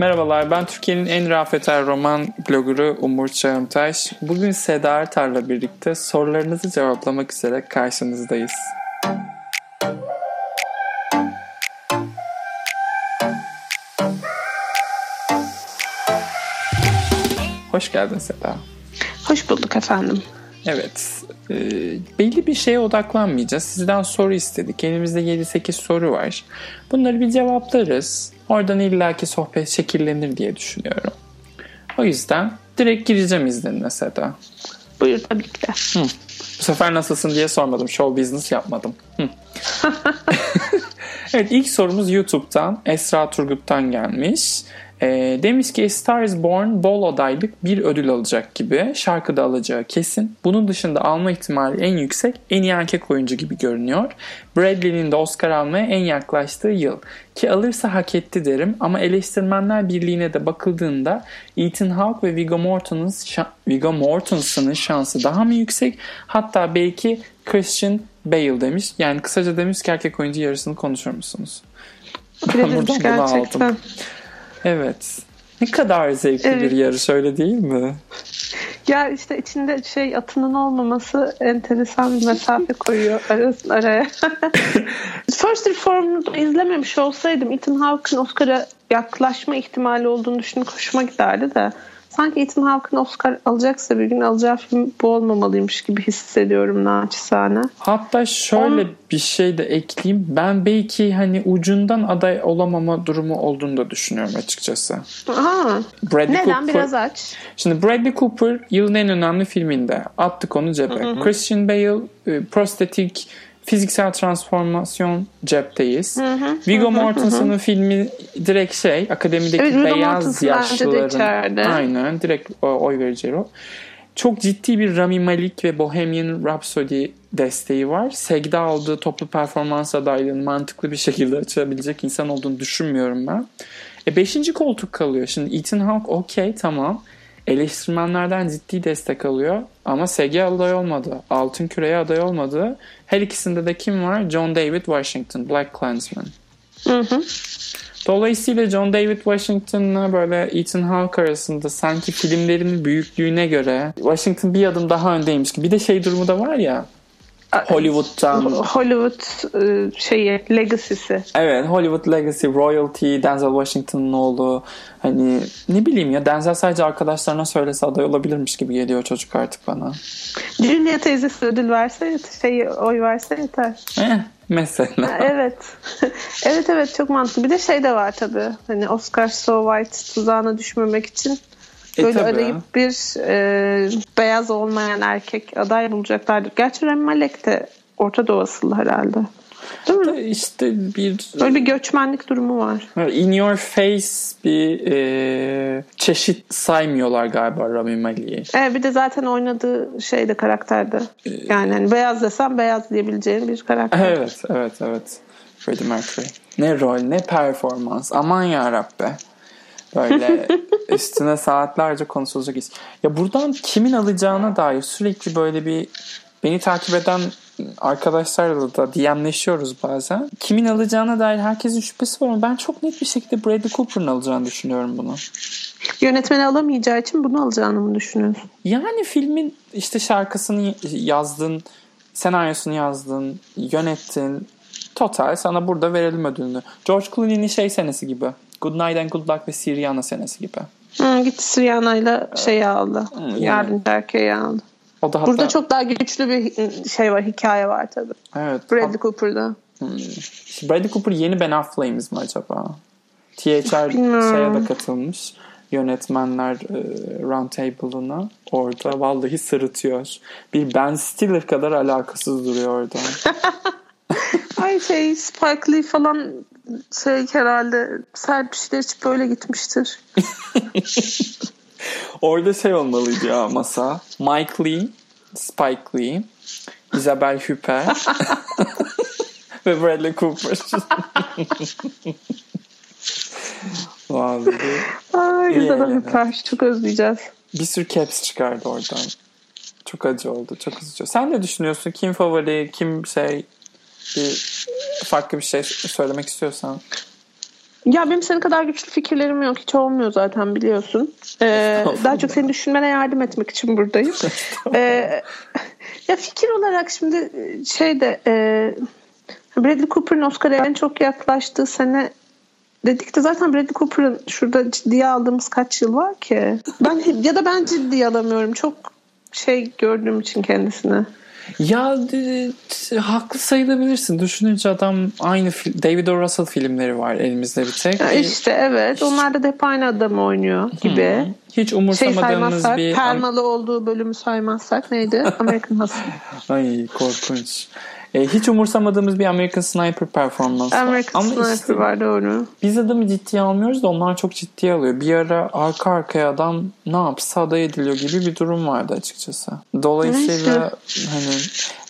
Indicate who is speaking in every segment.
Speaker 1: Merhabalar, ben Türkiye'nin en rafeter roman bloggerı Umur Çağımtaş. Bugün Seda Artar'la birlikte sorularınızı cevaplamak üzere karşınızdayız. Hoş geldin Seda.
Speaker 2: Hoş bulduk efendim.
Speaker 1: Evet, e, belli bir şeye odaklanmayacağız. Sizden soru istedik. Elimizde 7-8 soru var. Bunları bir cevaplarız. Oradan illaki sohbet şekillenir diye düşünüyorum. O yüzden direkt gireceğim izninle Seda.
Speaker 2: Buyur tabii ki de.
Speaker 1: Hı. Bu sefer nasılsın diye sormadım. Show business yapmadım. Hı. evet ilk sorumuz YouTube'dan Esra Turgut'tan gelmiş. E, demiş ki Star is Born bol adaylık bir ödül alacak gibi. Şarkıda alacağı kesin. Bunun dışında alma ihtimali en yüksek en iyi erkek oyuncu gibi görünüyor. Bradley'nin de Oscar almaya en yaklaştığı yıl. Ki alırsa hak etti derim ama eleştirmenler birliğine de bakıldığında Ethan Hawke ve Viggo Mortensen'ın Viggo Mortensen'ın şansı daha mı yüksek? Hatta belki Christian Bale demiş. Yani kısaca demiş ki erkek oyuncu yarısını konuşur musunuz?
Speaker 2: Ben buradan gerçekten. Aldım.
Speaker 1: Evet. Ne kadar zevkli evet. bir yarış öyle değil mi?
Speaker 2: Ya işte içinde şey atının olmaması enteresan bir mesafe koyuyor arasın araya. First Reformed'u izlememiş olsaydım Ethan Hawke'ın Oscar'a yaklaşma ihtimali olduğunu düşünüp hoşuma giderdi de sanki Ethan Hawke'ın Oscar alacaksa bir gün alacağı film bu olmamalıymış gibi hissediyorum naçizane.
Speaker 1: Hatta şöyle On... bir şey de ekleyeyim. Ben belki hani ucundan aday olamama durumu olduğunu da düşünüyorum açıkçası.
Speaker 2: Aha. Bradley Neden? Cooper, Biraz aç.
Speaker 1: Şimdi Bradley Cooper yılın en önemli filminde. Attık onu cebe. Hı hı. Christian Bale e, prostetik fiziksel transformasyon cepteyiz. Hı hı, Viggo Mortensen'ın filmi direkt şey akademideki evet, beyaz yaşlıların aynen direkt oy vereceği o. Çok ciddi bir Rami Malik ve Bohemian Rhapsody desteği var. Seg'de aldığı toplu performans adaylığını mantıklı bir şekilde açabilecek insan olduğunu düşünmüyorum ben. E beşinci koltuk kalıyor. Şimdi Ethan Hawke okey tamam eleştirmenlerden ciddi destek alıyor. Ama SG aday olmadı. Altın Küre'ye aday olmadı. Her ikisinde de kim var? John David Washington, Black Klansman. Hı hı. Dolayısıyla John David Washington'la böyle Ethan Hawke arasında sanki filmlerinin büyüklüğüne göre Washington bir adım daha öndeymiş gibi. Bir de şey durumu da var ya Hollywood'dan
Speaker 2: Hollywood e, şeyi legacy'si.
Speaker 1: Evet, Hollywood legacy, royalty, Denzel Washington'ın oğlu. Hani ne bileyim ya Denzel sadece arkadaşlarına söylese aday olabilirmiş gibi geliyor çocuk artık bana.
Speaker 2: Julia teyzesi ödül verse şey oy verse yeter.
Speaker 1: Eh, mesela.
Speaker 2: Evet. evet evet çok mantıklı. Bir de şey de var tabii. Hani Oscar So White tuzağına düşmemek için e, Böyle tabii. arayıp bir e, beyaz olmayan erkek aday bulacaklardır. Gerçi Rem Malek de Orta Doğu asıllı herhalde. Değil mi?
Speaker 1: İşte bir...
Speaker 2: Böyle bir göçmenlik durumu var.
Speaker 1: In your face bir e, çeşit saymıyorlar galiba Rami Malek'i.
Speaker 2: Evet bir de zaten oynadığı şeyde karakterde. Yani hani beyaz desem beyaz diyebileceğin bir karakter.
Speaker 1: Evet evet evet. Freddie Mercury. Ne rol ne performans. Aman yarabbi. Böyle üstüne saatlerce konuşulacak iş. Ya buradan kimin alacağına dair sürekli böyle bir beni takip eden arkadaşlarla da DM'leşiyoruz bazen. Kimin alacağına dair herkesin şüphesi var ama ben çok net bir şekilde Bradley Cooper'ın alacağını düşünüyorum bunu.
Speaker 2: Yönetmeni alamayacağı için bunu alacağını mı düşünüyorsun?
Speaker 1: Yani filmin işte şarkısını yazdın, senaryosunu yazdın, yönettin. Total sana burada verelim ödülünü. George Clooney'nin şey senesi gibi. Good Night and Good Luck ve Siriana senesi gibi.
Speaker 2: Hı, gitti Siriana şey aldı. Hı, Yardımcı erkeği aldı. O da hatta... Burada çok daha güçlü bir şey var, hikaye var tabii.
Speaker 1: Evet.
Speaker 2: Bradley. Cooper'da.
Speaker 1: Hmm. Bradley Cooper yeni Ben Affleck'imiz mi acaba? THR şeye de katılmış. Yönetmenler e, roundtable'ına orada vallahi sırıtıyor. Bir Ben Stiller kadar alakasız duruyor orada.
Speaker 2: Ay şey Spike Lee falan şey herhalde serpişler hiç böyle gitmiştir.
Speaker 1: Orada şey olmalıydı ya masa. Mike Lee, Spike Lee, Isabel Huppert ve Bradley Cooper.
Speaker 2: Vallahi. Ay, Isabel Huppert çok özleyeceğiz.
Speaker 1: Bir sürü caps çıkardı oradan. Çok acı oldu. Çok üzücü. Sen ne düşünüyorsun? Kim favori? Kim şey? Bir farklı bir şey söylemek istiyorsan.
Speaker 2: Ya benim senin kadar güçlü fikirlerim yok. Hiç olmuyor zaten biliyorsun. Ee, daha çok seni düşünmene yardım etmek için buradayım. ee, ya fikir olarak şimdi şey de e, Bradley Cooper'ın Oscar'a en çok yaklaştığı sene dedik de zaten Bradley Cooper'ın şurada ciddiye aldığımız kaç yıl var ki? Ben ya da ben ciddiye alamıyorum. Çok şey gördüğüm için kendisini.
Speaker 1: Ya haklı sayılabilirsin. Düşününce adam aynı David O. Russell filmleri var elimizde bir tek.
Speaker 2: Ya işte evet. Onlar da hep aynı adam oynuyor gibi. Hmm.
Speaker 1: Hiç umursamadığımız
Speaker 2: şey
Speaker 1: bir...
Speaker 2: Permalı olduğu bölümü saymazsak neydi? American Hustle.
Speaker 1: Ay korkunç. E, hiç umursamadığımız bir American Sniper performansı
Speaker 2: var. American Ama Sniper işte, var doğru.
Speaker 1: Biz adamı ciddiye almıyoruz da onlar çok ciddiye alıyor. Bir ara arka arkaya adam ne yapsa aday ediliyor gibi bir durum vardı açıkçası. Dolayısıyla hani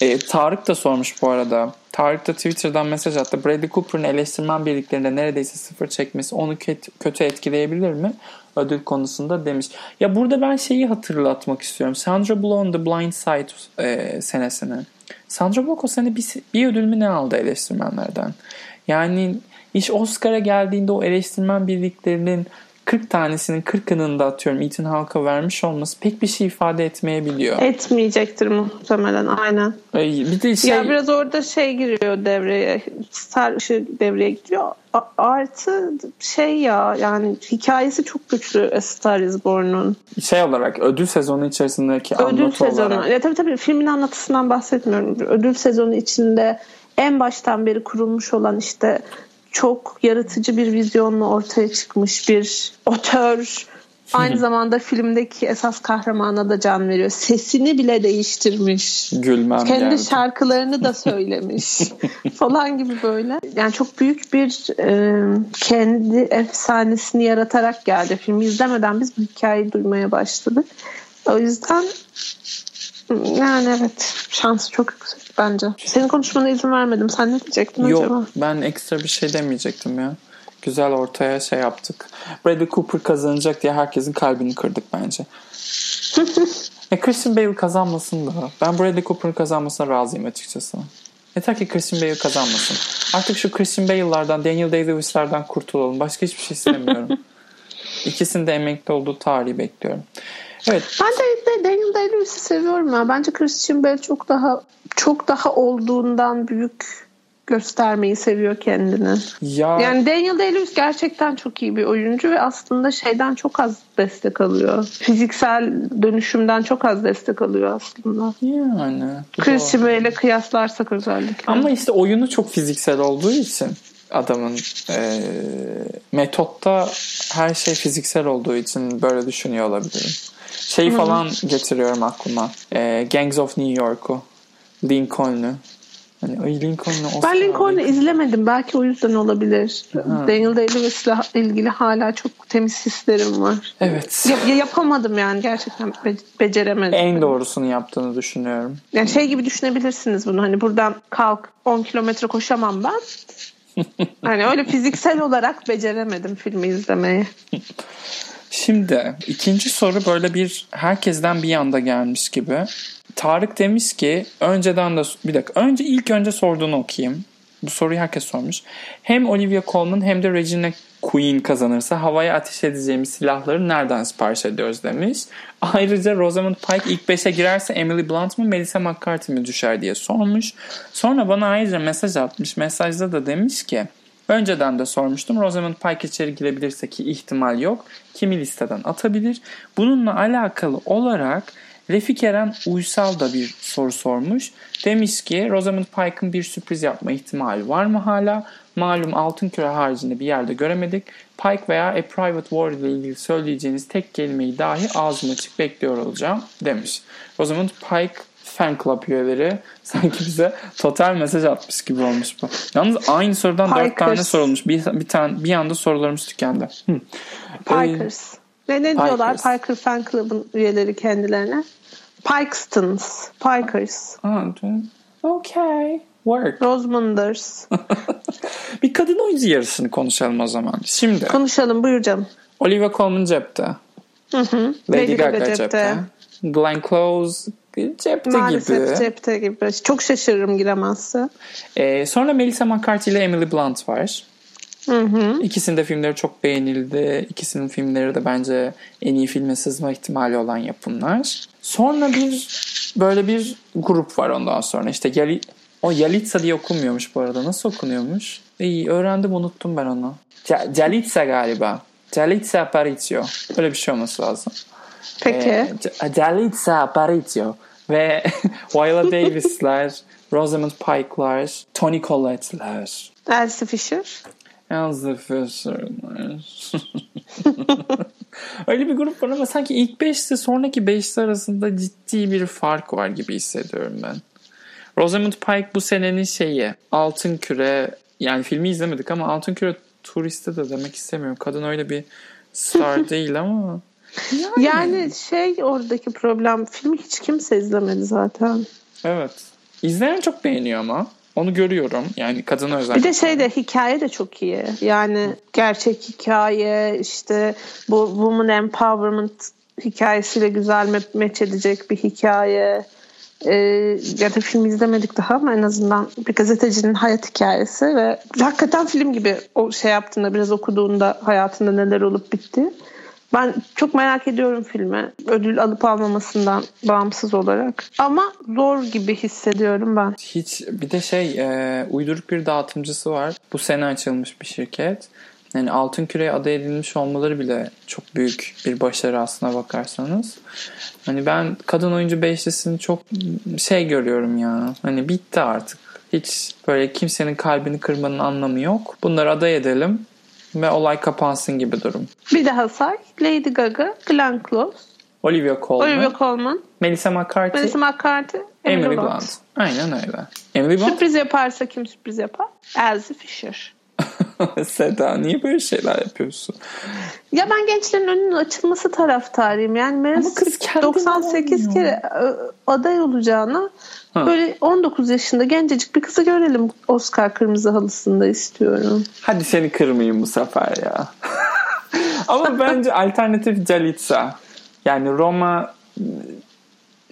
Speaker 1: e, Tarık da sormuş bu arada. Tarık da Twitter'dan mesaj attı. Bradley Cooper'ın eleştirmen birliklerinde neredeyse sıfır çekmesi onu kötü etkileyebilir mi? Ödül konusunda demiş. Ya burada ben şeyi hatırlatmak istiyorum. Sandra Bullock'un The Blind Side e, senesini. Sandra Bullock o sene bir, bir ödül mü ne aldı eleştirmenlerden? Yani iş Oscar'a geldiğinde o eleştirmen birliklerinin 40 tanesinin 40'ının da atıyorum Ethan Hawke'a vermiş olması pek bir şey ifade etmeyebiliyor.
Speaker 2: Etmeyecektir muhtemelen aynen.
Speaker 1: Bir de şey...
Speaker 2: Ya biraz orada şey giriyor devreye. Star ışığı devreye giriyor. A- artı şey ya yani hikayesi çok güçlü A Star is Born'un.
Speaker 1: Şey olarak ödül sezonu içerisindeki
Speaker 2: ödül
Speaker 1: anlatı
Speaker 2: sezonu.
Speaker 1: olarak.
Speaker 2: Ya tabii tabii filmin anlatısından bahsetmiyorum. Ödül sezonu içinde en baştan beri kurulmuş olan işte çok yaratıcı bir vizyonla ortaya çıkmış bir otör. Aynı zamanda filmdeki esas kahramana da can veriyor. Sesini bile değiştirmiş.
Speaker 1: Gülmem
Speaker 2: Kendi
Speaker 1: geldi.
Speaker 2: şarkılarını da söylemiş falan gibi böyle. Yani çok büyük bir e, kendi efsanesini yaratarak geldi. Filmi izlemeden biz bu hikayeyi duymaya başladık. O yüzden yani evet şansı çok yüksek bence. Senin konuşmana izin vermedim. Sen ne diyecektin
Speaker 1: Yok,
Speaker 2: acaba?
Speaker 1: Yok ben ekstra bir şey demeyecektim ya. Güzel ortaya şey yaptık. Bradley Cooper kazanacak diye herkesin kalbini kırdık bence. e Christian Bale kazanmasın da. Ben Bradley Cooper'ın kazanmasına razıyım açıkçası. Yeter ki Christian Bale kazanmasın. Artık şu Christian Bale'lardan, Daniel Day-Lewis'lerden kurtulalım. Başka hiçbir şey istemiyorum. İkisinin de emekli olduğu tarihi bekliyorum. Evet.
Speaker 2: Ben de Daniel Day-Lewis'i seviyorum ya. Bence Christian Bale çok daha çok daha olduğundan büyük göstermeyi seviyor kendini.
Speaker 1: Ya.
Speaker 2: Yani Daniel Day-Lewis gerçekten çok iyi bir oyuncu ve aslında şeyden çok az destek alıyor. Fiziksel dönüşümden çok az destek alıyor aslında.
Speaker 1: Yani.
Speaker 2: Christian Bale'le kıyaslarsak özellikle.
Speaker 1: Ama işte oyunu çok fiziksel olduğu için adamın e, metotta her şey fiziksel olduğu için böyle düşünüyor olabilirim. Şey falan getiriyorum aklıma. E, Gangs of New York'u. Lincoln'u. Hani ay Lincoln'u
Speaker 2: Ben Lincoln'u izlemedim. Belki o yüzden olabilir. Ha. Daniel Day-Lewis'le ilgili hala çok temiz hislerim var.
Speaker 1: Evet.
Speaker 2: Ya, yapamadım yani. Gerçekten be- beceremedim.
Speaker 1: En doğrusunu yaptığını düşünüyorum.
Speaker 2: Yani şey gibi düşünebilirsiniz bunu. Hani buradan kalk 10 kilometre koşamam ben. hani öyle fiziksel olarak beceremedim filmi izlemeyi.
Speaker 1: Şimdi ikinci soru böyle bir herkesten bir yanda gelmiş gibi. Tarık demiş ki önceden de bir dakika önce ilk önce sorduğunu okuyayım. Bu soruyu herkes sormuş. Hem Olivia Colman hem de Regina Queen kazanırsa havaya ateş edeceğimiz silahları nereden sipariş ediyoruz demiş. Ayrıca Rosamund Pike ilk 5'e girerse Emily Blunt mı Melissa McCarthy mi düşer diye sormuş. Sonra bana ayrıca mesaj atmış. Mesajda da demiş ki Önceden de sormuştum. Rosamund Pike içeri girebilirse ki ihtimal yok. Kimi listeden atabilir? Bununla alakalı olarak Refik Eren Uysal da bir soru sormuş. Demiş ki Rosamund Pike'ın bir sürpriz yapma ihtimali var mı hala? Malum altın küre haricinde bir yerde göremedik. Pike veya A Private War ile ilgili söyleyeceğiniz tek kelimeyi dahi ağzım açık bekliyor olacağım demiş. Rosamund Pike fan club üyeleri sanki bize total mesaj atmış gibi olmuş bu. Yalnız aynı sorudan dört tane sorulmuş. Bir, bir tane bir anda sorularımız tükendi. Hı.
Speaker 2: Pikers. Ee, ne, ne Pikers. diyorlar Piker fan club'ın üyeleri kendilerine? Pikestons. Pikers.
Speaker 1: Okay. Work.
Speaker 2: Rosamunders.
Speaker 1: bir kadın oyuncu yarısını konuşalım o zaman. Şimdi.
Speaker 2: Konuşalım buyur canım.
Speaker 1: Olivia Colman cepte.
Speaker 2: Hı hı.
Speaker 1: Lady, Lady Gaga, Gaga cepte. cepte. Glenn Close cepte
Speaker 2: Maalesef
Speaker 1: gibi.
Speaker 2: cepte gibi. Çok şaşırırım giremezse.
Speaker 1: Ee, sonra Melissa McCarthy ile Emily Blunt var.
Speaker 2: Hı hı.
Speaker 1: İkisinin de filmleri çok beğenildi. İkisinin filmleri de bence en iyi filme sızma ihtimali olan yapımlar. Sonra bir böyle bir grup var ondan sonra. İşte Yali, o Yalitza diye okunmuyormuş bu arada. Nasıl okunuyormuş? İyi öğrendim unuttum ben onu. Yalitza galiba. Yalitza Aparicio. Öyle bir şey olması lazım.
Speaker 2: Peki. Ee,
Speaker 1: Yalitza Aparicio. Ve Viola Davis'ler, Rosamund Pike'lar, Tony Collette'ler.
Speaker 2: Elsie Fisher.
Speaker 1: Elsie Fisher'lar. Öyle bir grup var ama sanki ilk beşte sonraki beşte arasında ciddi bir fark var gibi hissediyorum ben. Rosamund Pike bu senenin şeyi. Altın Küre yani filmi izlemedik ama Altın Küre turiste de demek istemiyorum. Kadın öyle bir star değil ama.
Speaker 2: Yani. yani şey oradaki problem filmi hiç kimse izlemedi zaten.
Speaker 1: Evet. İzleyen çok beğeniyor ama. Onu görüyorum. Yani kadın özellikle.
Speaker 2: Bir de şey de hikaye de çok iyi. Yani gerçek hikaye işte bu woman empowerment hikayesiyle güzel meç edecek bir hikaye. Ee, ya da film izlemedik daha ama en azından bir gazetecinin hayat hikayesi ve hakikaten film gibi o şey yaptığında biraz okuduğunda hayatında neler olup bitti. Ben çok merak ediyorum filmi. Ödül alıp almamasından bağımsız olarak. Ama zor gibi hissediyorum ben.
Speaker 1: Hiç bir de şey e, uyduruk bir dağıtımcısı var. Bu sene açılmış bir şirket. Yani Altın Küre'ye aday edilmiş olmaları bile çok büyük bir başarı aslına bakarsanız. Hani ben kadın oyuncu beşlisini çok şey görüyorum ya. Hani bitti artık. Hiç böyle kimsenin kalbini kırmanın anlamı yok. Bunları aday edelim ve olay kapansın gibi durum.
Speaker 2: Bir daha say. Lady Gaga, Glenn Close,
Speaker 1: Olivia Colman,
Speaker 2: Olivia Colman
Speaker 1: Melissa McCarthy,
Speaker 2: Melissa McCarthy,
Speaker 1: Emily, Emily Blunt. Blunt. Aynen öyle. Emily
Speaker 2: Blunt. Sürpriz yaparsa kim sürpriz yapar? Elsie Fisher.
Speaker 1: Seda niye böyle şeyler yapıyorsun?
Speaker 2: Ya ben gençlerin önünün açılması taraftarıyım. Yani Meryl 98 kere e, aday olacağına Ha. Böyle 19 yaşında gencecik bir kızı görelim Oscar kırmızı halısında istiyorum.
Speaker 1: Hadi seni kırmayayım bu sefer ya. Ama bence alternatif Calitza. Yani Roma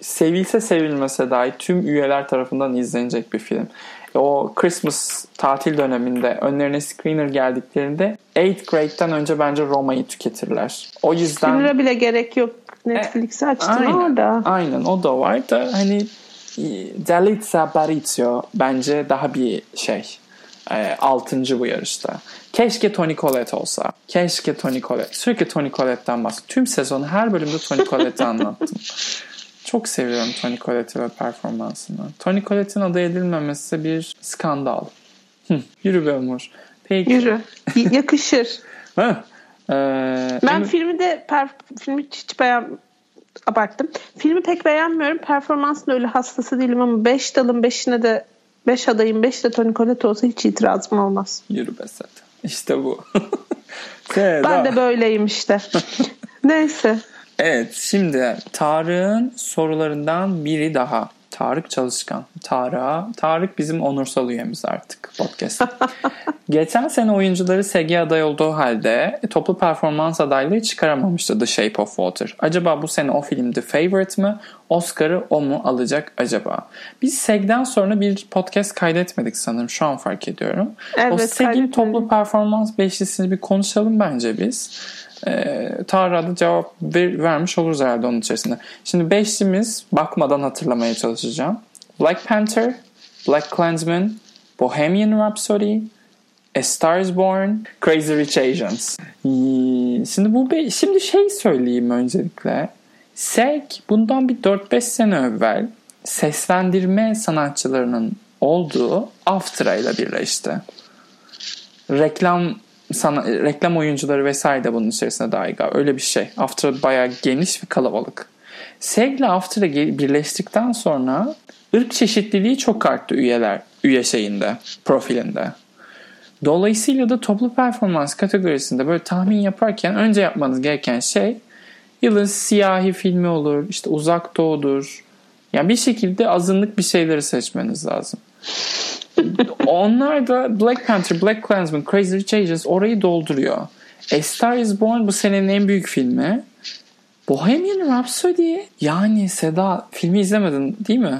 Speaker 1: sevilse sevilmese dahi tüm üyeler tarafından izlenecek bir film. O Christmas tatil döneminde önlerine screener geldiklerinde 8th grade'den önce bence Roma'yı tüketirler. O yüzden...
Speaker 2: Screener'a bile gerek yok. Netflix'e açtın
Speaker 1: aynen,
Speaker 2: orada.
Speaker 1: Aynen o da var da hani Delizia Barizio bence daha bir şey e, altıncı bu yarışta. Keşke Tony Collette olsa. Keşke Tony Collette. Sürekli Tony Collette'den bahsediyorum. Tüm sezon her bölümde Tony Collette'i anlattım. Çok seviyorum Tony Collette'i ve performansını. Tony Collette'in aday edilmemesi bir skandal. yürü be Umur.
Speaker 2: Peki. Yürü. Yakışır. ha. Ee, ben em- filmi de per- filmi hiç beğen abarttım. Filmi pek beğenmiyorum. Performansında öyle hastası değilim ama 5 dalın 5'ine de 5 adayın 5 de Tony Collette olsa hiç itirazım olmaz.
Speaker 1: Yürü be zaten. İşte bu.
Speaker 2: ben de böyleyim işte. Neyse.
Speaker 1: Evet şimdi Tarık'ın sorularından biri daha. Tarık Çalışkan. Tarık. Tarık bizim onursal üyemiz artık podcast. Geçen sene oyuncuları SG aday olduğu halde toplu performans adaylığı çıkaramamıştı The Shape of Water. Acaba bu sene o film The Favorite mi? Oscar'ı o mu alacak acaba? Biz SEG'den sonra bir podcast kaydetmedik sanırım. Şu an fark ediyorum. Evet, o SEG'in toplu performans beşlisini bir konuşalım bence biz e, Tarık'a da cevap ver, vermiş oluruz herhalde onun içerisinde. Şimdi beşimiz bakmadan hatırlamaya çalışacağım. Black Panther, Black Klansman, Bohemian Rhapsody, A Star is Born, Crazy Rich Asians. Şimdi bu be, şimdi şey söyleyeyim öncelikle. SEG bundan bir 4-5 sene evvel seslendirme sanatçılarının olduğu Aftra ile birleşti. Reklam sana, reklam oyuncuları vesaire de bunun içerisinde dahil galiba. Öyle bir şey. After bayağı geniş ve kalabalık. Seg ile After birleştikten sonra ırk çeşitliliği çok arttı üyeler, üye şeyinde, profilinde. Dolayısıyla da toplu performans kategorisinde böyle tahmin yaparken önce yapmanız gereken şey yılın siyahi filmi olur, işte uzak doğudur. Yani bir şekilde azınlık bir şeyleri seçmeniz lazım. Onlar da Black Panther, Black Klansman, Crazy Rich Asians orayı dolduruyor. A Star is Born bu senenin en büyük filmi. Bohemian Rhapsody yani Seda filmi izlemedin değil mi?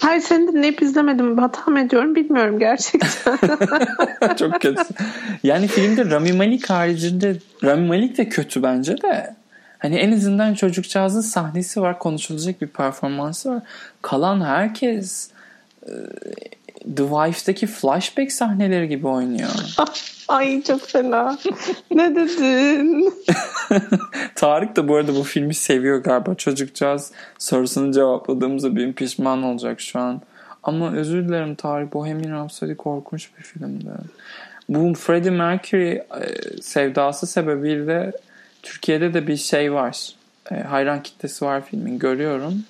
Speaker 2: Hayır seni dinleyip izlemedim. Hata mı ediyorum bilmiyorum gerçekten.
Speaker 1: Çok kötü. Yani filmde Rami Malek haricinde Rami Malek de kötü bence de. Hani en azından çocukcağızın sahnesi var. Konuşulacak bir performansı var. Kalan herkes e, The Wife'daki flashback sahneleri gibi oynuyor.
Speaker 2: Ay çok fena. ne dedin?
Speaker 1: Tarık da bu arada bu filmi seviyor galiba. Çocukcağız sorusunu cevapladığımızda benim pişman olacak şu an. Ama özür dilerim Tarık. Bohemian Rhapsody korkunç bir filmdi. Bu Freddie Mercury e, sevdası sebebiyle Türkiye'de de bir şey var. E, hayran kitlesi var filmin. Görüyorum.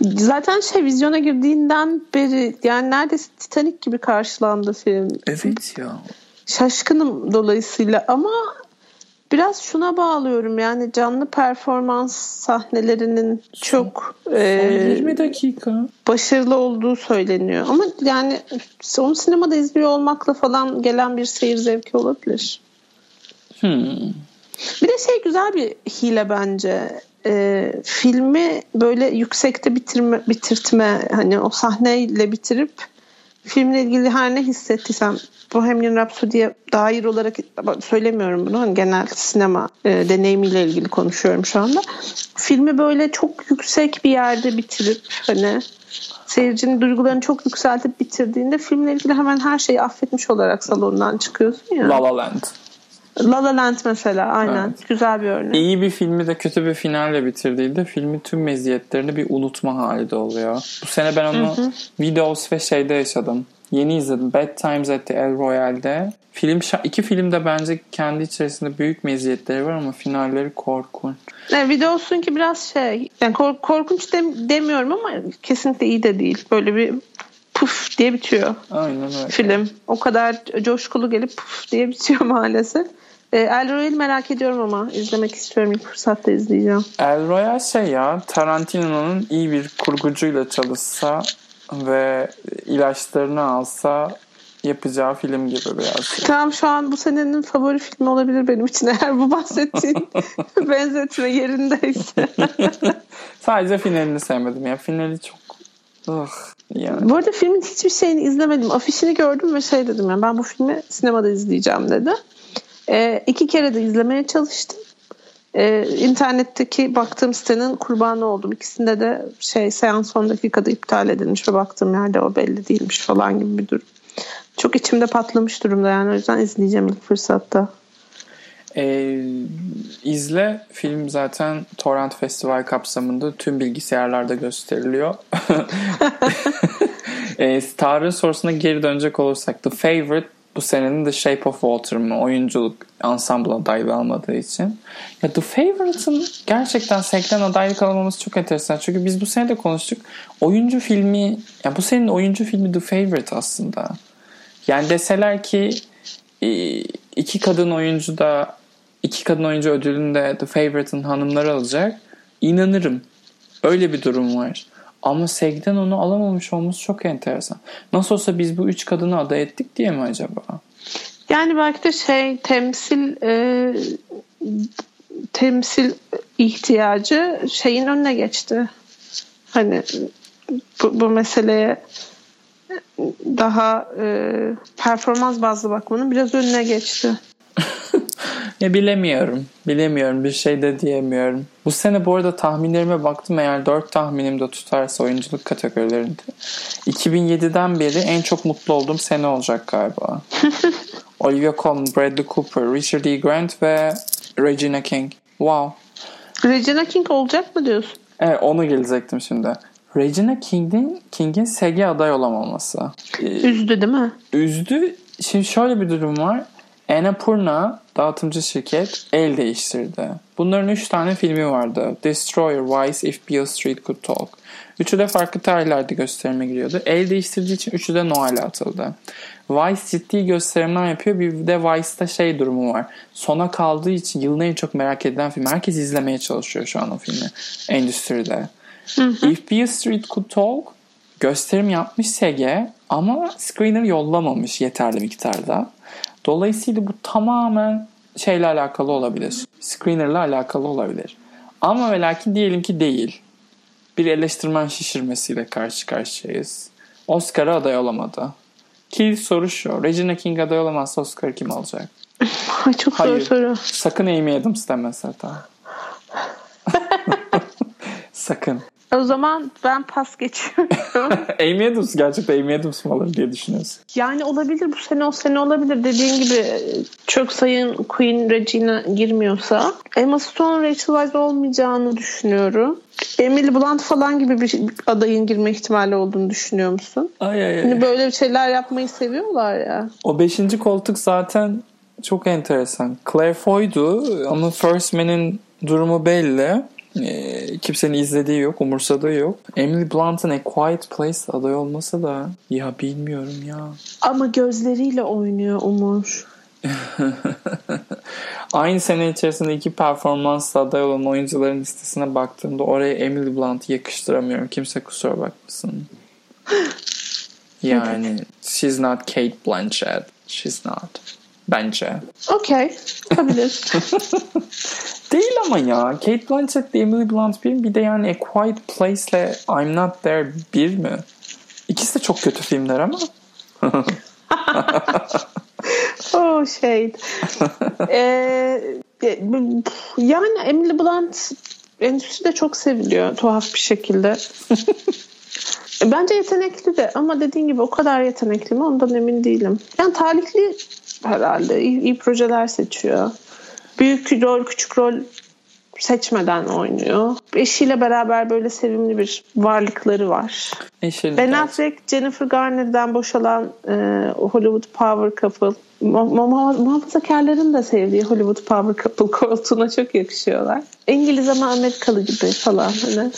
Speaker 2: Zaten şey vizyona girdiğinden beri yani neredeyse Titanic gibi karşılandı film.
Speaker 1: Evet ya.
Speaker 2: Şaşkınım dolayısıyla ama biraz şuna bağlıyorum yani canlı performans sahnelerinin çok
Speaker 1: e, 20 dakika
Speaker 2: başarılı olduğu söyleniyor. Ama yani onu sinemada izliyor olmakla falan gelen bir seyir zevki olabilir.
Speaker 1: Hmm.
Speaker 2: Bir de şey güzel bir hile bence. E, filmi böyle yüksekte bitirme, bitirtme hani o sahneyle bitirip filmle ilgili her ne hissettiysem Bohemian Rhapsody'ye dair olarak söylemiyorum bunu. Hani genel sinema e, deneyimiyle ilgili konuşuyorum şu anda. Filmi böyle çok yüksek bir yerde bitirip hani seyircinin duygularını çok yükseltip bitirdiğinde filmle ilgili hemen her şeyi affetmiş olarak salondan çıkıyorsun ya.
Speaker 1: La La Land.
Speaker 2: La La Land mesela aynen. Evet. Güzel bir örnek.
Speaker 1: İyi bir filmi de kötü bir finalle bitirdiğinde filmin tüm meziyetlerini bir unutma hali de oluyor. Bu sene ben onu. Videos ve şeyde yaşadım. Yeni izledim. Bad Times at the El Royale'de. Film iki film de bence kendi içerisinde büyük meziyetleri var ama finalleri korkunç.
Speaker 2: Ne videosun ki biraz şey yani kork- korkunç dem- demiyorum ama kesinlikle iyi de değil. Böyle bir puf diye bitiyor.
Speaker 1: Aynen öyle.
Speaker 2: Film. O kadar coşkulu gelip puf diye bitiyor maalesef. E, El Royale'i merak ediyorum ama izlemek istiyorum. İlk fırsatta izleyeceğim.
Speaker 1: El Royale şey ya Tarantino'nun iyi bir kurgucuyla çalışsa ve ilaçlarını alsa yapacağı film gibi biraz.
Speaker 2: Tamam şu an bu senenin favori filmi olabilir benim için eğer bu bahsettiğin benzetme yerindeyse.
Speaker 1: Sadece finalini sevmedim ya. Finali çok Ugh, yani.
Speaker 2: Bu arada filmin hiçbir şeyini izlemedim. Afişini gördüm ve şey dedim yani ben bu filmi sinemada izleyeceğim dedi. E, iki kere de izlemeye çalıştım. E, internetteki baktığım sitenin kurbanı oldum. İkisinde de şey seans son dakikada iptal edilmiş ve baktığım yerde o belli değilmiş falan gibi bir durum. Çok içimde patlamış durumda yani o yüzden izleyeceğim ilk fırsatta.
Speaker 1: E, izle. Film zaten Torrent Festival kapsamında tüm bilgisayarlarda gösteriliyor. e, Tarık'ın sorusuna geri dönecek olursak The Favorite bu senenin The Shape of Water mı? Oyunculuk ensemble adaylığı almadığı için. Ya The Favorite'ın gerçekten sekten adaylık almaması çok enteresan. Çünkü biz bu sene de konuştuk. Oyuncu filmi, ya bu senenin oyuncu filmi The Favorite aslında. Yani deseler ki e, iki kadın oyuncu da iki kadın oyuncu ödülünü de The Favorite'ın hanımları alacak. İnanırım. Öyle bir durum var. Ama Seg'den onu alamamış olması çok enteresan. Nasıl olsa biz bu üç kadını aday ettik diye mi acaba?
Speaker 2: Yani belki de şey temsil e, temsil ihtiyacı şeyin önüne geçti. Hani bu, bu meseleye daha e, performans bazlı bakmanın biraz önüne geçti.
Speaker 1: Ya bilemiyorum. Bilemiyorum. Bir şey de diyemiyorum. Bu sene bu arada tahminlerime baktım eğer 4 tahminim de tutarsa oyunculuk kategorilerinde. 2007'den beri en çok mutlu olduğum sene olacak galiba. Olivia Colman, Bradley Cooper, Richard E. Grant ve Regina King. Wow.
Speaker 2: Regina King olacak mı diyorsun?
Speaker 1: Evet onu gelecektim şimdi. Regina King'in King'in SG aday olamaması.
Speaker 2: Üzdü değil mi?
Speaker 1: Üzdü. Şimdi şöyle bir durum var. Annapurna dağıtımcı şirket el değiştirdi. Bunların üç tane filmi vardı. Destroyer, Vice, If Beale Street Could Talk. Üçü de farklı tarihlerde gösterime giriyordu. El değiştirdiği için üçü de Noel'e atıldı. Vice ciddi gösterimler yapıyor. Bir de Vice'da şey durumu var. Sona kaldığı için yılın en çok merak edilen film. Herkes izlemeye çalışıyor şu an o filmi. Endüstride. Hı hı. If Beale Street Could Talk gösterim yapmış SG ama screener yollamamış yeterli miktarda. Dolayısıyla bu tamamen şeyle alakalı olabilir. Screener'la alakalı olabilir. Ama ve lakin diyelim ki değil. Bir eleştirmen şişirmesiyle karşı karşıyayız. Oscar'a aday olamadı. Ki soru şu. Regina King aday olamazsa Oscar kim alacak?
Speaker 2: Çok
Speaker 1: Hayır.
Speaker 2: zor soru.
Speaker 1: Sakın Amy Adams deme zaten. Sakın.
Speaker 2: O zaman ben pas geçiyorum.
Speaker 1: Amy Adams gerçekten Amy Adams mı alır diye düşünüyorsun.
Speaker 2: yani olabilir bu sene o sene olabilir. Dediğin gibi çok sayın Queen Regina girmiyorsa. Emma Stone Rachel Weisz olmayacağını düşünüyorum. Emily Blunt falan gibi bir adayın girme ihtimali olduğunu düşünüyor musun?
Speaker 1: Ay ay
Speaker 2: Hani böyle şeyler yapmayı seviyorlar ya.
Speaker 1: O beşinci koltuk zaten çok enteresan. Claire Foy'du ama First Man'in durumu belli. Ee, kimsenin izlediği yok, umursadığı yok. Emily Blunt'ın A Quiet Place aday olması da ya bilmiyorum ya.
Speaker 2: Ama gözleriyle oynuyor Umur.
Speaker 1: Aynı sene içerisinde iki performansla aday olan oyuncuların listesine baktığımda oraya Emily Blunt'ı yakıştıramıyorum. Kimse kusura bakmasın. Yani she's not Kate Blanchett. She's not. Bence.
Speaker 2: Okey. Olabilir.
Speaker 1: Değil ama ya. Kate Blanchett ile Emily Blunt bir? Bir de yani A Quiet Place ile I'm Not There bir mi? İkisi de çok kötü filmler ama.
Speaker 2: oh shade. ee, yani Emily Blunt endüstride çok seviliyor tuhaf bir şekilde. Bence yetenekli de ama dediğin gibi o kadar yetenekli mi ondan emin değilim. Yani talihli herhalde. İyi, iyi projeler seçiyor. Büyük rol, küçük rol seçmeden oynuyor. Eşiyle beraber böyle sevimli bir varlıkları var.
Speaker 1: Eşini
Speaker 2: Ben Affleck, Jennifer Garner'dan boşalan e, Hollywood Power Couple. Mu- mu- muhafazakarların da sevdiği Hollywood Power Couple koltuğuna çok yakışıyorlar. İngiliz ama Amerikalı gibi falan. Hani.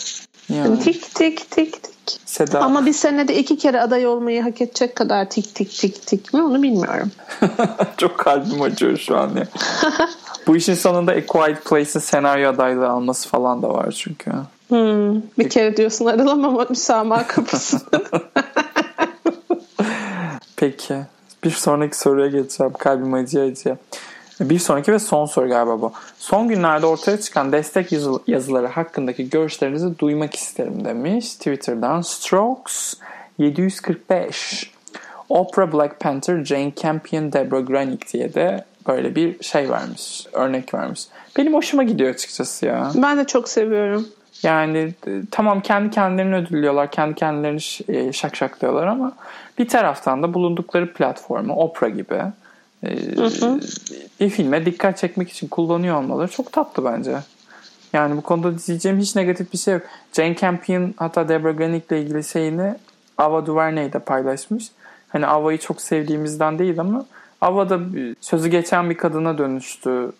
Speaker 1: Yani,
Speaker 2: Tik tik tik tik.
Speaker 1: Seda.
Speaker 2: Ama bir senede iki kere aday olmayı hak edecek kadar tik tik tik tik mi onu bilmiyorum.
Speaker 1: çok kalbim acıyor şu an ya. Bu işin sonunda A Quiet Place'in senaryo adaylığı alması falan da var çünkü.
Speaker 2: Hmm, bir kere diyorsun aralamama müsamaha kapısı.
Speaker 1: Peki. Bir sonraki soruya geçeceğim. Kalbim acıya acıya. Bir sonraki ve son soru galiba bu. Son günlerde ortaya çıkan destek yazı- yazıları hakkındaki görüşlerinizi duymak isterim demiş. Twitter'dan Strokes 745. Oprah Black Panther, Jane Campion, Deborah Granick diye de böyle bir şey vermiş. Örnek vermiş. Benim hoşuma gidiyor açıkçası ya.
Speaker 2: ben de çok seviyorum.
Speaker 1: Yani e, tamam kendi kendilerini ödüllüyorlar, kendi kendilerini e, şakşaklıyorlar ama bir taraftan da bulundukları platformu Oprah gibi e, bir filme dikkat çekmek için kullanıyor olmaları çok tatlı bence. Yani bu konuda diyeceğim hiç negatif bir şey yok. Jane Campion hatta Deborah Granick ile ilgili şeyini Ava DuVernay de paylaşmış. Hani Ava'yı çok sevdiğimizden değil ama Ava da sözü geçen bir kadına dönüştü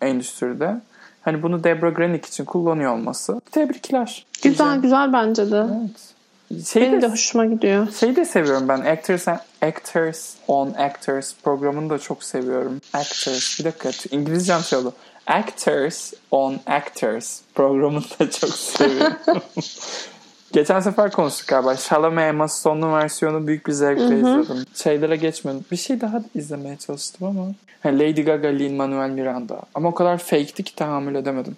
Speaker 1: endüstride. Hani bunu Deborah Granick için kullanıyor olması. Tebrikler.
Speaker 2: Güzel
Speaker 1: Diyeceğim.
Speaker 2: güzel bence de.
Speaker 1: Evet. Şey
Speaker 2: Benim
Speaker 1: de,
Speaker 2: de hoşuma gidiyor.
Speaker 1: şeyi de seviyorum ben. Actors, Actors on Actors programını da çok seviyorum. Actors. Bir dakika. İngilizcem şey oldu. Actors on Actors programını da çok seviyorum. Geçen sefer konuştuk galiba. Chalamet Emma Stone'un versiyonu büyük bir zevkle izledim. Şeylere geçmedim. Bir şey daha izlemeye çalıştım ama. Ha, Lady Gaga, Lin-Manuel Miranda. Ama o kadar fake'ti ki tahammül edemedim.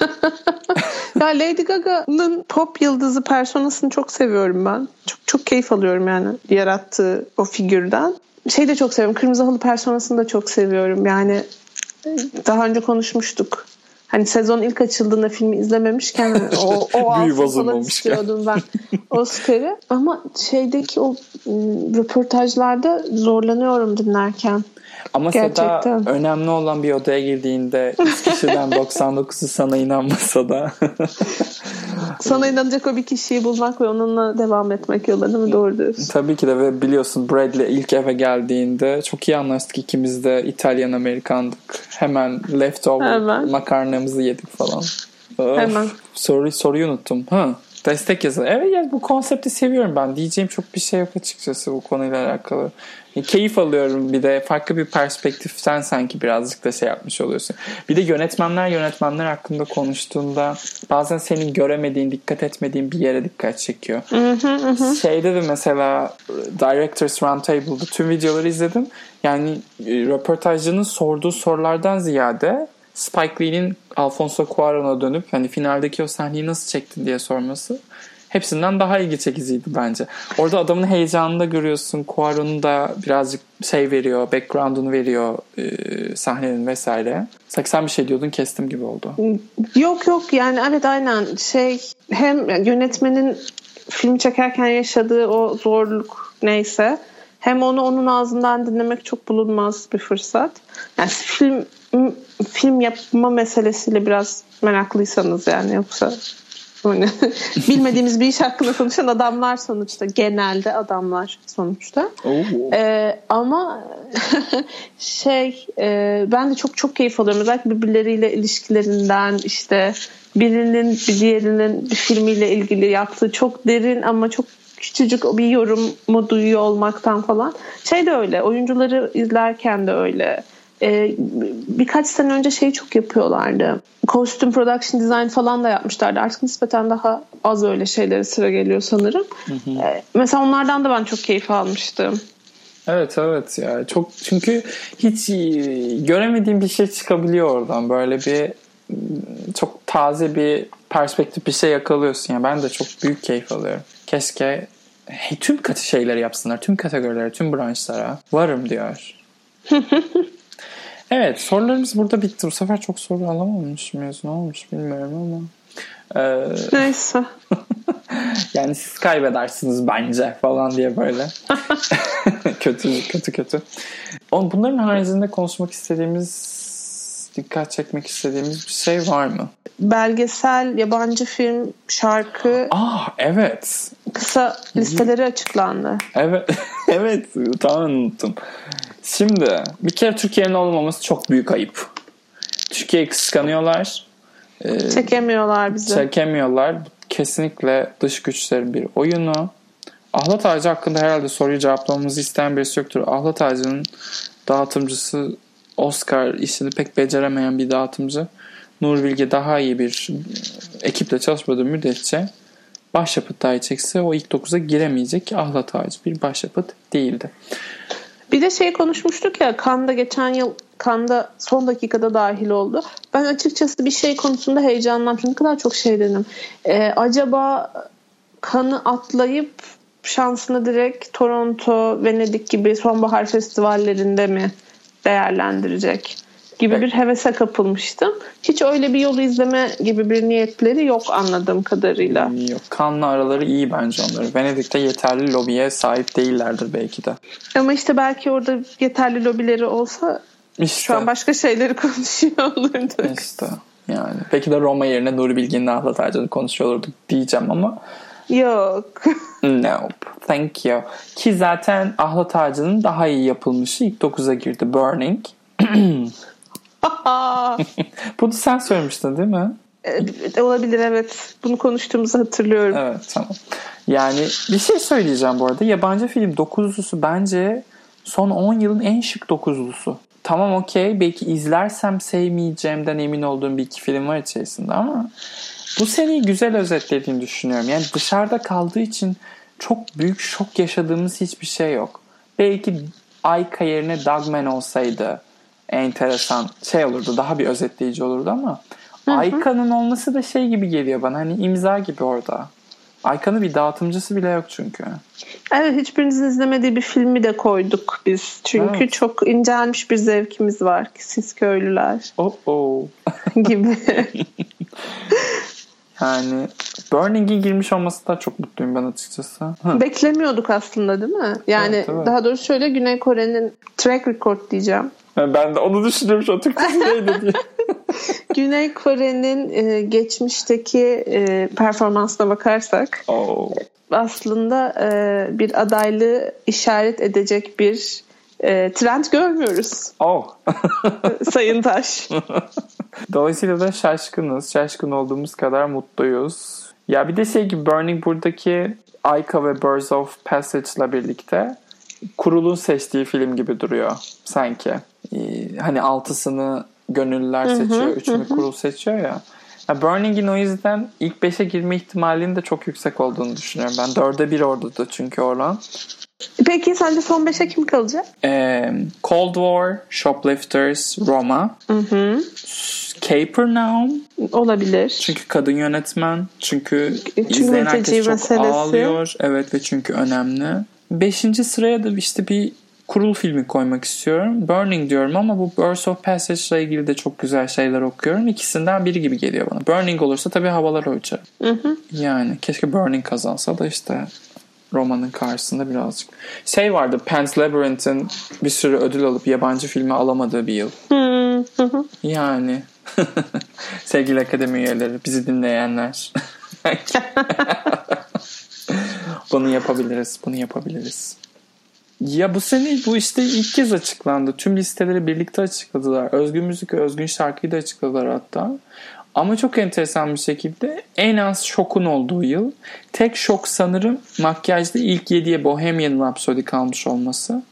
Speaker 2: Ya Lady Gaga'nın pop yıldızı personasını çok seviyorum ben. Çok çok keyif alıyorum yani yarattığı o figürden. Şey de çok seviyorum. Kırmızı Halı personasını da çok seviyorum. Yani daha önce konuşmuştuk. Hani sezon ilk açıldığında filmi izlememişken hani o, o alsın falan istiyordum ben Oscar'ı. Ama şeydeki o ım, röportajlarda zorlanıyorum dinlerken.
Speaker 1: Ama Seda
Speaker 2: Gerçekten.
Speaker 1: önemli olan bir odaya girdiğinde 100 kişiden 99'u sana inanmasa da
Speaker 2: Sana inanacak o bir kişiyi bulmak ve onunla devam etmek yolunda değil mi? Doğru diyorsun.
Speaker 1: tabii ki de ve biliyorsun Bradley ilk eve geldiğinde çok iyi anlaştık ikimiz de İtalyan Amerikandık. Hemen leftover
Speaker 2: Hemen.
Speaker 1: makarnamızı yedik falan. Of,
Speaker 2: Hemen.
Speaker 1: Soru, soruyu unuttum. Ha, destek yazı. Evet ya bu konsepti seviyorum ben. Diyeceğim çok bir şey yok açıkçası bu konuyla alakalı. E, Keyif alıyorum bir de farklı bir perspektiften sanki birazcık da şey yapmış oluyorsun. Bir de yönetmenler yönetmenler hakkında konuştuğunda bazen senin göremediğin, dikkat etmediğin bir yere dikkat çekiyor. Şeyde de mesela Directors Roundtable'da tüm videoları izledim. Yani e, röportajcının sorduğu sorulardan ziyade Spike Lee'nin Alfonso Cuarón'a dönüp hani finaldeki o sahneyi nasıl çektin diye sorması hepsinden daha ilgi çekiciydi bence. Orada adamın heyecanını da görüyorsun. Cuarón'un da birazcık şey veriyor, background'unu veriyor e, sahnenin vesaire. Sen bir şey diyordun kestim gibi oldu.
Speaker 2: Yok yok yani evet aynen şey hem yönetmenin film çekerken yaşadığı o zorluk neyse hem onu onun ağzından dinlemek çok bulunmaz bir fırsat. Yani film film yapma meselesiyle biraz meraklıysanız yani yoksa hani bilmediğimiz bir iş hakkında konuşan adamlar sonuçta genelde adamlar sonuçta. Ee, ama şey e, ben de çok çok keyif alıyorum özellikle birbirleriyle ilişkilerinden işte birinin bir diğerinin bir filmiyle ilgili yaptığı çok derin ama çok küçücük bir yorumu duyuyor olmaktan falan. Şey de öyle oyuncuları izlerken de öyle. Ee, birkaç sene önce şey çok yapıyorlardı. Kostüm production design falan da yapmışlardı. Artık nispeten daha az öyle şeylere sıra geliyor sanırım. Hı hı. Ee, mesela onlardan da ben çok keyif almıştım.
Speaker 1: Evet evet ya çok çünkü hiç göremediğim bir şey çıkabiliyor oradan böyle bir çok taze bir perspektif bir şey yakalıyorsun ya yani ben de çok büyük keyif alıyorum. Keşke hey, tüm katı şeyleri yapsınlar, tüm kategorilere, tüm branşlara varım diyor. evet sorularımız burada bitti. Bu sefer çok soru alamamış mıyız? Ne olmuş bilmiyorum ama.
Speaker 2: Ee, Neyse.
Speaker 1: yani siz kaybedersiniz bence falan diye böyle. kötü kötü kötü. Bunların haricinde konuşmak istediğimiz dikkat çekmek istediğimiz bir şey var mı?
Speaker 2: Belgesel, yabancı film, şarkı.
Speaker 1: Ah evet.
Speaker 2: Kısa listeleri açıklandı.
Speaker 1: Evet. evet. Tamamen unuttum. Şimdi bir kere Türkiye'nin olmaması çok büyük ayıp. Türkiye'yi kıskanıyorlar.
Speaker 2: Ee, çekemiyorlar bizi.
Speaker 1: Çekemiyorlar. Kesinlikle dış güçlerin bir oyunu. Ahlat Ağacı hakkında herhalde soruyu cevaplamamızı isteyen birisi yoktur. Ahlat Ağacı'nın dağıtımcısı Oscar işini pek beceremeyen bir dağıtımcı. Nur Bilge daha iyi bir ekiple çalışmadığı müddetçe başyapıt dahi çekse o ilk 9'a giremeyecek Ahlat Ağacı bir başyapıt değildi.
Speaker 2: Bir de şey konuşmuştuk ya Kanda geçen yıl Kanda son dakikada dahil oldu. Ben açıkçası bir şey konusunda heyecanlanmıştım. Ne kadar çok şey dedim. Ee, acaba kanı atlayıp şansını direkt Toronto, Venedik gibi sonbahar festivallerinde mi değerlendirecek gibi evet. bir hevese kapılmıştım. Hiç öyle bir yolu izleme gibi bir niyetleri yok anladığım kadarıyla.
Speaker 1: Yok. Kanlı araları iyi bence onları. Venedik'te yeterli lobiye sahip değillerdir belki de.
Speaker 2: Ama işte belki orada yeterli lobileri olsa işte. şu an başka şeyleri konuşuyor olurduk.
Speaker 1: İşte yani. Peki de Roma yerine Nuri Bilge'nin Ahlat Ağacı'nı konuşuyor olurduk diyeceğim ama
Speaker 2: Yok.
Speaker 1: nope. Thank you. Ki zaten Ahlat Ağacı'nın daha iyi yapılmışı ilk 9'a girdi. Burning. Bunu sen söylemiştin değil mi?
Speaker 2: Evet, olabilir evet. Bunu konuştuğumuzu hatırlıyorum.
Speaker 1: Evet tamam. Yani bir şey söyleyeceğim bu arada. Yabancı film dokuzlusu bence son 10 yılın en şık dokuzlusu. Tamam okey belki izlersem sevmeyeceğimden emin olduğum bir iki film var içerisinde ama bu seriyi güzel özetlediğini düşünüyorum. Yani dışarıda kaldığı için çok büyük şok yaşadığımız hiçbir şey yok. Belki Ayka yerine Dogman olsaydı enteresan şey olurdu. Daha bir özetleyici olurdu ama Ayka'nın olması da şey gibi geliyor bana. Hani imza gibi orada. Ayka'nın bir dağıtımcısı bile yok çünkü.
Speaker 2: Evet hiçbirinizin izlemediği bir filmi de koyduk biz. Çünkü evet. çok incelmiş bir zevkimiz var. Siz köylüler.
Speaker 1: Oh oh.
Speaker 2: gibi.
Speaker 1: Yani Burning'e girmiş olması da çok mutluyum ben açıkçası.
Speaker 2: Hı. Beklemiyorduk aslında değil mi? Yani evet, evet. daha doğrusu şöyle Güney Kore'nin track record diyeceğim.
Speaker 1: Ben de onu düşünüyorum şu an Türkçesi neydi diye.
Speaker 2: Güney Kore'nin e, geçmişteki e, performansına bakarsak oh. aslında e, bir adaylığı işaret edecek bir e, trend görmüyoruz.
Speaker 1: Oh.
Speaker 2: Sayın Taş.
Speaker 1: Dolayısıyla da şaşkınız. Şaşkın olduğumuz kadar mutluyuz. Ya bir de şey gibi Burning buradaki Aika ve Birds of Passage ile birlikte kurulun seçtiği film gibi duruyor sanki. Ee, hani altısını gönüllüler seçiyor, üçünü kurul seçiyor ya. ya Burning'in o yüzden ilk beşe girme ihtimalinin de çok yüksek olduğunu düşünüyorum. Ben dörde bir orada da çünkü oran.
Speaker 2: Peki sence son beşe kim kalacak?
Speaker 1: Ee, Cold War, Shoplifters, Roma. Hı hı. Capernaum.
Speaker 2: Olabilir.
Speaker 1: Çünkü kadın yönetmen. Çünkü, çünkü izleyen herkes çok meselesi. ağlıyor. Evet ve çünkü önemli. Beşinci sıraya da işte bir kurul filmi koymak istiyorum. Burning diyorum ama bu Birds of Passage ile ilgili de çok güzel şeyler okuyorum. İkisinden biri gibi geliyor bana. Burning olursa tabii havalar ölçer. Yani keşke Burning kazansa da işte romanın karşısında birazcık. Şey vardı Pan's Labyrinth'in bir sürü ödül alıp yabancı filmi alamadığı bir yıl. yani sevgili akademi üyeleri bizi dinleyenler. bunu yapabiliriz. Bunu yapabiliriz. Ya bu sene bu işte ilk kez açıklandı. Tüm listeleri birlikte açıkladılar. Özgün müzik ve özgün şarkıyı da açıkladılar hatta. Ama çok enteresan bir şekilde en az şokun olduğu yıl. Tek şok sanırım makyajda ilk 7'ye Bohemian Rhapsody kalmış olması.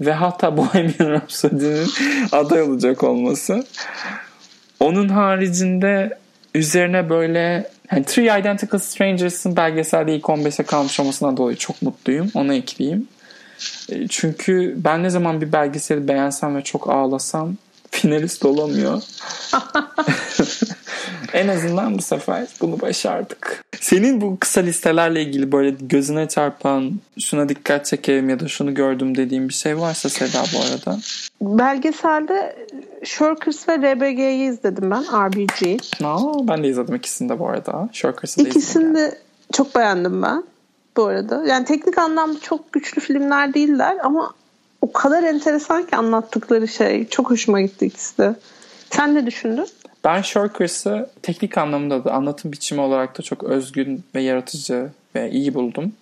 Speaker 1: Ve hatta Bohemian Rhapsody'nin aday olacak olması. Onun haricinde üzerine böyle yani Three Identical Strangers'ın belgeselde ilk 15'e kalmış olmasına dolayı çok mutluyum. Ona ekleyeyim. E, çünkü ben ne zaman bir belgeseli beğensem ve çok ağlasam finalist olamıyor. en azından bu sefer bunu başardık. Senin bu kısa listelerle ilgili böyle gözüne çarpan şuna dikkat çekerim ya da şunu gördüm dediğim bir şey varsa Seda bu arada.
Speaker 2: Belgeselde Shirkers ve RBG'yi izledim ben. RBG.
Speaker 1: Aa, ben de izledim ikisini de bu arada. Shirkers'ı
Speaker 2: da İkisini de çok beğendim ben bu arada. Yani teknik anlamda çok güçlü filmler değiller ama o kadar enteresan ki anlattıkları şey. Çok hoşuma gitti ikisi de. Sen ne düşündün?
Speaker 1: Ben Shorkers'ı teknik anlamda da anlatım biçimi olarak da çok özgün ve yaratıcı ve iyi buldum.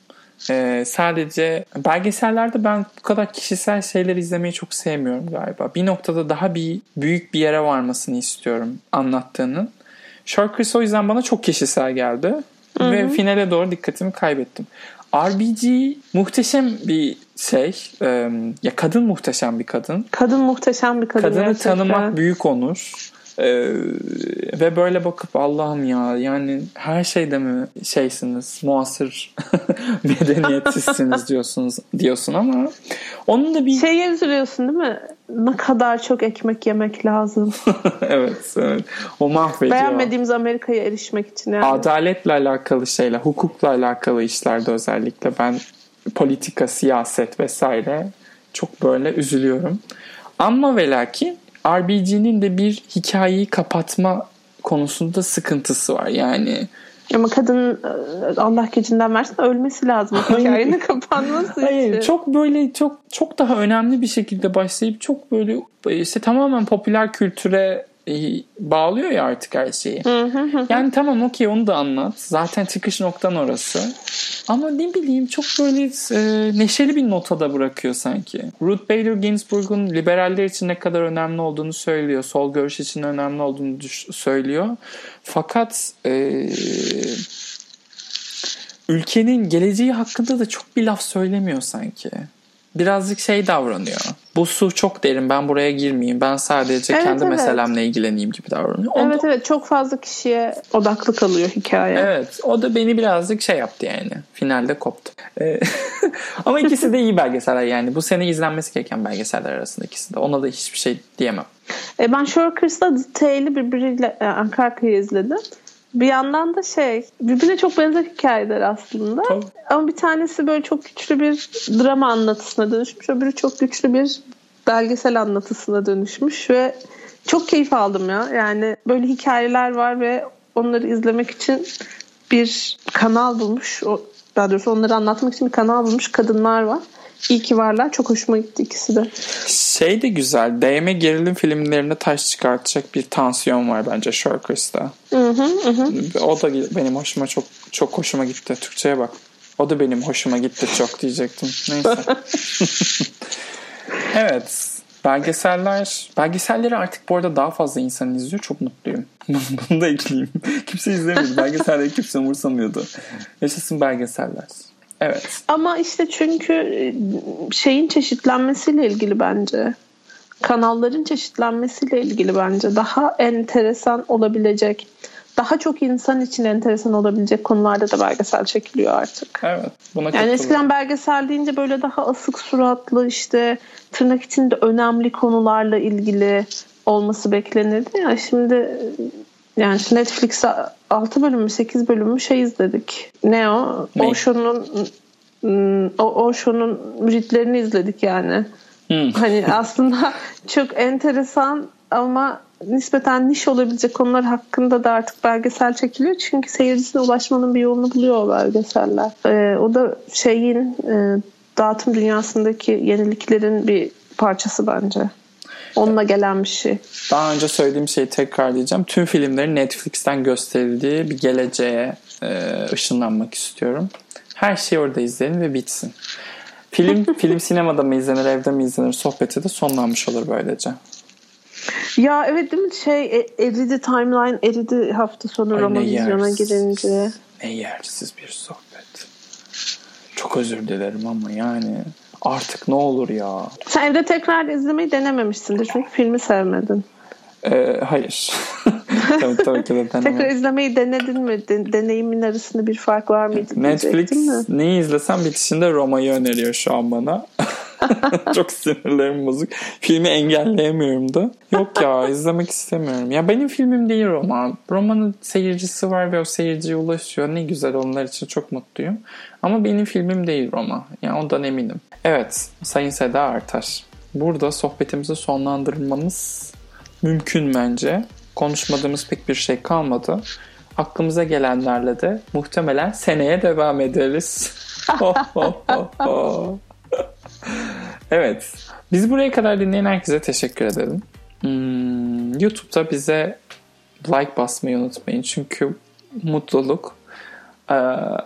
Speaker 1: Ee, sadece belgesellerde ben bu kadar kişisel şeyler izlemeyi çok sevmiyorum galiba. Bir noktada daha bir büyük bir yere varmasını istiyorum anlattığının. Shorkers o yüzden bana çok kişisel geldi. Hı-hı. Ve finale doğru dikkatimi kaybettim. RBG muhteşem bir şey. ya kadın muhteşem bir kadın.
Speaker 2: Kadın muhteşem bir kadın.
Speaker 1: Kadını gerçekten. tanımak büyük onur. Ee, ve böyle bakıp Allah'ım ya yani her şeyde mi şeysiniz muasır medeniyetsizsiniz diyorsunuz diyorsun ama onun da bir
Speaker 2: şeye üzülüyorsun değil mi? Ne kadar çok ekmek yemek lazım.
Speaker 1: evet, evet. O mahvediyor.
Speaker 2: Beğenmediğimiz Amerika'ya erişmek için yani.
Speaker 1: Adaletle alakalı şeyler, hukukla alakalı işlerde özellikle ben politika, siyaset vesaire çok böyle üzülüyorum. Ama ve lakin RBG'nin de bir hikayeyi kapatma konusunda sıkıntısı var. Yani
Speaker 2: ama kadın e, Allah gecinden versin ölmesi lazım hikayenin kapanması için. Hayır,
Speaker 1: çok böyle çok çok daha önemli bir şekilde başlayıp çok böyle işte tamamen popüler kültüre e, bağlıyor ya artık her şeyi. yani tamam okey onu da anlat. Zaten çıkış noktan orası. Ama ne bileyim çok böyle e, neşeli bir notada bırakıyor sanki. Ruth Bader Ginsburg'un liberaller için ne kadar önemli olduğunu söylüyor. Sol görüş için önemli olduğunu düş- söylüyor. Fakat e, ülkenin geleceği hakkında da çok bir laf söylemiyor sanki birazcık şey davranıyor. Bu su çok derin ben buraya girmeyeyim. Ben sadece evet, kendi evet. meselemle ilgileneyim gibi davranıyor.
Speaker 2: Onda... Evet evet çok fazla kişiye odaklı kalıyor hikaye.
Speaker 1: Evet o da beni birazcık şey yaptı yani. Finalde koptu. Ee, ama ikisi de iyi belgeseller yani. Bu sene izlenmesi gereken belgeseller arasında ikisi de. Ona da hiçbir şey diyemem.
Speaker 2: E ben Shorkers'la Detail'i birbiriyle e, arka arkaya izledim. Bir yandan da şey birbirine çok benzer hikayeler aslında. Tabii. Ama bir tanesi böyle çok güçlü bir drama anlatısına dönüşmüş. Öbürü çok güçlü bir belgesel anlatısına dönüşmüş ve çok keyif aldım ya. Yani böyle hikayeler var ve onları izlemek için bir kanal bulmuş. O, daha doğrusu onları anlatmak için bir kanal bulmuş kadınlar var. İyi ki varlar. Çok hoşuma gitti ikisi de.
Speaker 1: Şey de güzel. DM gerilim filmlerinde taş çıkartacak bir tansiyon var bence Shorkers'ta. Hı hı hı. O da benim hoşuma çok çok hoşuma gitti. Türkçe'ye bak. O da benim hoşuma gitti çok diyecektim. Neyse. evet. Belgeseller, belgeselleri artık bu arada daha fazla insan izliyor. Çok mutluyum. Bunu da ekleyeyim. kimse izlemiyordu. Belgeselleri kimse umursamıyordu. Yaşasın belgeseller. Evet.
Speaker 2: Ama işte çünkü e, şeyin çeşitlenmesiyle ilgili bence. Kanalların çeşitlenmesiyle ilgili bence daha enteresan olabilecek daha çok insan için enteresan olabilecek konularda da belgesel çekiliyor artık.
Speaker 1: Evet.
Speaker 2: Buna yani eskiden belgesel deyince böyle daha asık suratlı işte tırnak içinde önemli konularla ilgili olması beklenirdi ya şimdi yani Netflix'te 6 bölüm mü 8 bölüm mü şey izledik. Ne o? Osho'nun hmm, o Osho'nun müritlerini izledik yani.
Speaker 1: Hmm.
Speaker 2: Hani aslında çok enteresan ama nispeten niş olabilecek konular hakkında da artık belgesel çekiliyor. Çünkü seyircisine ulaşmanın bir yolunu buluyor o belgeseller. Ee, o da şeyin e, dağıtım dünyasındaki yeniliklerin bir parçası bence. Onunla gelen bir şey.
Speaker 1: Daha önce söylediğim şeyi tekrarlayacağım. Tüm filmlerin Netflix'ten gösterildiği bir geleceğe e, ışınlanmak istiyorum. Her şeyi orada izleyelim ve bitsin. Film film sinemada mı izlenir, evde mi izlenir sohbeti de sonlanmış olur böylece.
Speaker 2: Ya evet değil mi şey e- eridi timeline eridi hafta sonu
Speaker 1: Ay, ne
Speaker 2: Roma vizyona
Speaker 1: yersiz.
Speaker 2: girince.
Speaker 1: Ne yersiz bir sohbet. Çok özür dilerim ama yani artık ne olur ya.
Speaker 2: Sen evde tekrar izlemeyi denememişsindir çünkü filmi sevmedin.
Speaker 1: Ee, hayır. tabii, tabii ki de
Speaker 2: Tekrar izlemeyi denedin mi? De- deneyimin arasında bir fark var mıydı?
Speaker 1: Netflix
Speaker 2: de.
Speaker 1: neyi izlesem bitişinde Roma'yı öneriyor şu an bana. Çok sinirlerim bozuk. Filmi engelleyemiyorum da. Yok ya izlemek istemiyorum. Ya benim filmim değil Roma. Roma'nın seyircisi var ve o seyirciye ulaşıyor. Ne güzel onlar için çok mutluyum. Ama benim filmim değil Roma. Yani ondan eminim. Evet Sayın Seda Artaş. Burada sohbetimizi sonlandırmamız mümkün bence. Konuşmadığımız pek bir şey kalmadı. Aklımıza gelenlerle de muhtemelen seneye devam ederiz. evet. Bizi buraya kadar dinleyen herkese teşekkür ederim. Hmm, YouTube'da bize like basmayı unutmayın. Çünkü mutluluk. Ee,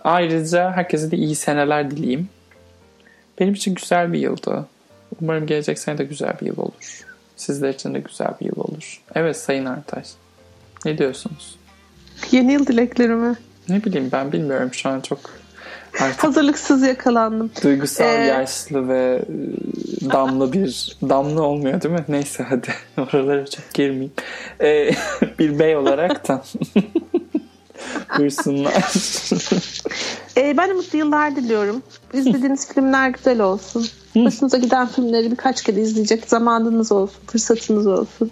Speaker 1: ayrıca herkese de iyi seneler dileyeyim. Benim için güzel bir yıldı. Umarım gelecek sene de güzel bir yıl olur. Sizler için de güzel bir yıl olur. Evet Sayın Artaş. Ne diyorsunuz?
Speaker 2: Yeni yıl dileklerimi.
Speaker 1: Ne bileyim ben bilmiyorum şu an çok artık
Speaker 2: Hazırlıksız yakalandım.
Speaker 1: duygusal,
Speaker 2: Ee,
Speaker 1: yaşlı ve e, damlı bir damlı olmuyor değil mi? Neyse hadi oralara çok girmeyeyim. Ee, bir bey olarak da buyursunlar.
Speaker 2: Ee, ben de mutlu yıllar diliyorum. İzlediğiniz filmler güzel olsun. Başınıza giden filmleri birkaç kere izleyecek zamanınız olsun, fırsatınız olsun.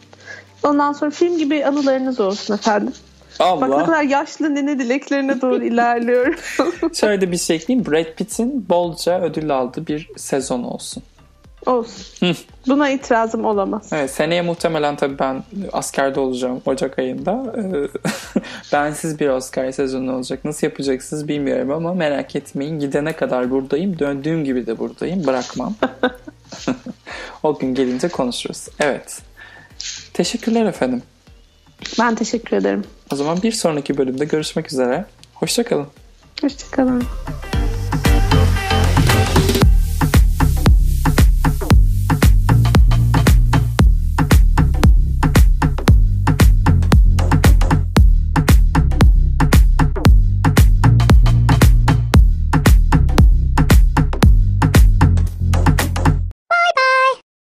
Speaker 2: Ondan sonra film gibi anılarınız olsun efendim. Bak ne
Speaker 1: Allah.
Speaker 2: kadar yaşlı nene dileklerine doğru ilerliyorum.
Speaker 1: Şöyle bir şey ekleyeyim. Brad Pitt'in bolca ödül aldığı bir sezon olsun.
Speaker 2: olsun. Buna itirazım olamaz.
Speaker 1: Evet seneye muhtemelen tabii ben askerde olacağım Ocak ayında. Ee, Bensiz bir Oscar sezonu olacak. Nasıl yapacaksınız bilmiyorum ama merak etmeyin. Gidene kadar buradayım. Döndüğüm gibi de buradayım. Bırakmam. o gün gelince konuşuruz. Evet. Teşekkürler efendim.
Speaker 2: Ben teşekkür ederim.
Speaker 1: O zaman bir sonraki bölümde görüşmek üzere. Hoşçakalın.
Speaker 2: Hoşçakalın.